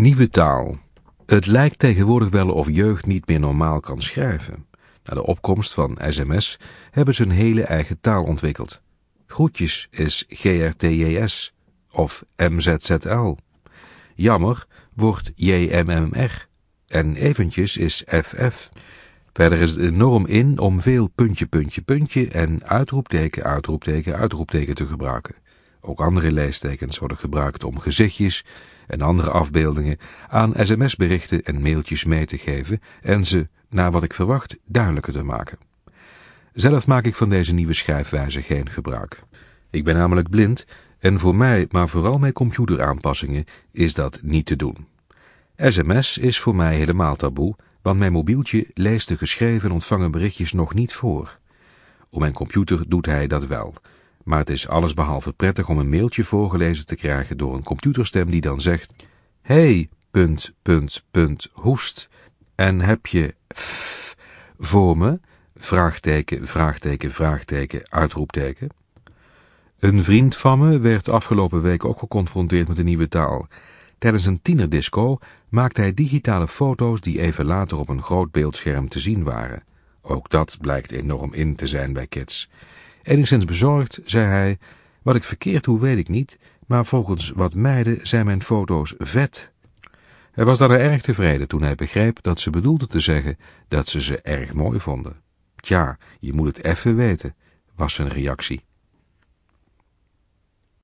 Nieuwe taal. Het lijkt tegenwoordig wel of jeugd niet meer normaal kan schrijven. Na de opkomst van sms hebben ze een hele eigen taal ontwikkeld. Groetjes is GRTJS of MZZL. Jammer wordt JMMR en eventjes is FF. Verder is het enorm in om veel puntje, puntje, puntje en uitroepteken, uitroepteken, uitroepteken te gebruiken. Ook andere leestekens worden gebruikt om gezichtjes en andere afbeeldingen aan sms-berichten en mailtjes mee te geven en ze, naar wat ik verwacht, duidelijker te maken. Zelf maak ik van deze nieuwe schrijfwijze geen gebruik. Ik ben namelijk blind en voor mij, maar vooral met computeraanpassingen, is dat niet te doen. SMS is voor mij helemaal taboe, want mijn mobieltje leest de geschreven en ontvangen berichtjes nog niet voor. Op mijn computer doet hij dat wel, maar het is allesbehalve prettig om een mailtje voorgelezen te krijgen door een computerstem die dan zegt, hey, punt, punt, punt, hoest, en heb je f voor me, vraagteken, vraagteken, vraagteken, uitroepteken. Een vriend van me werd afgelopen week ook geconfronteerd met een nieuwe taal. Tijdens een tienerdisco maakte hij digitale foto's die even later op een groot beeldscherm te zien waren. Ook dat blijkt enorm in te zijn bij kids. Enigszins bezorgd zei hij, wat ik verkeerd doe weet ik niet, maar volgens wat meiden zijn mijn foto's vet. Hij was daarna erg tevreden toen hij begreep dat ze bedoelde te zeggen dat ze ze erg mooi vonden. Tja, je moet het even weten, was zijn reactie.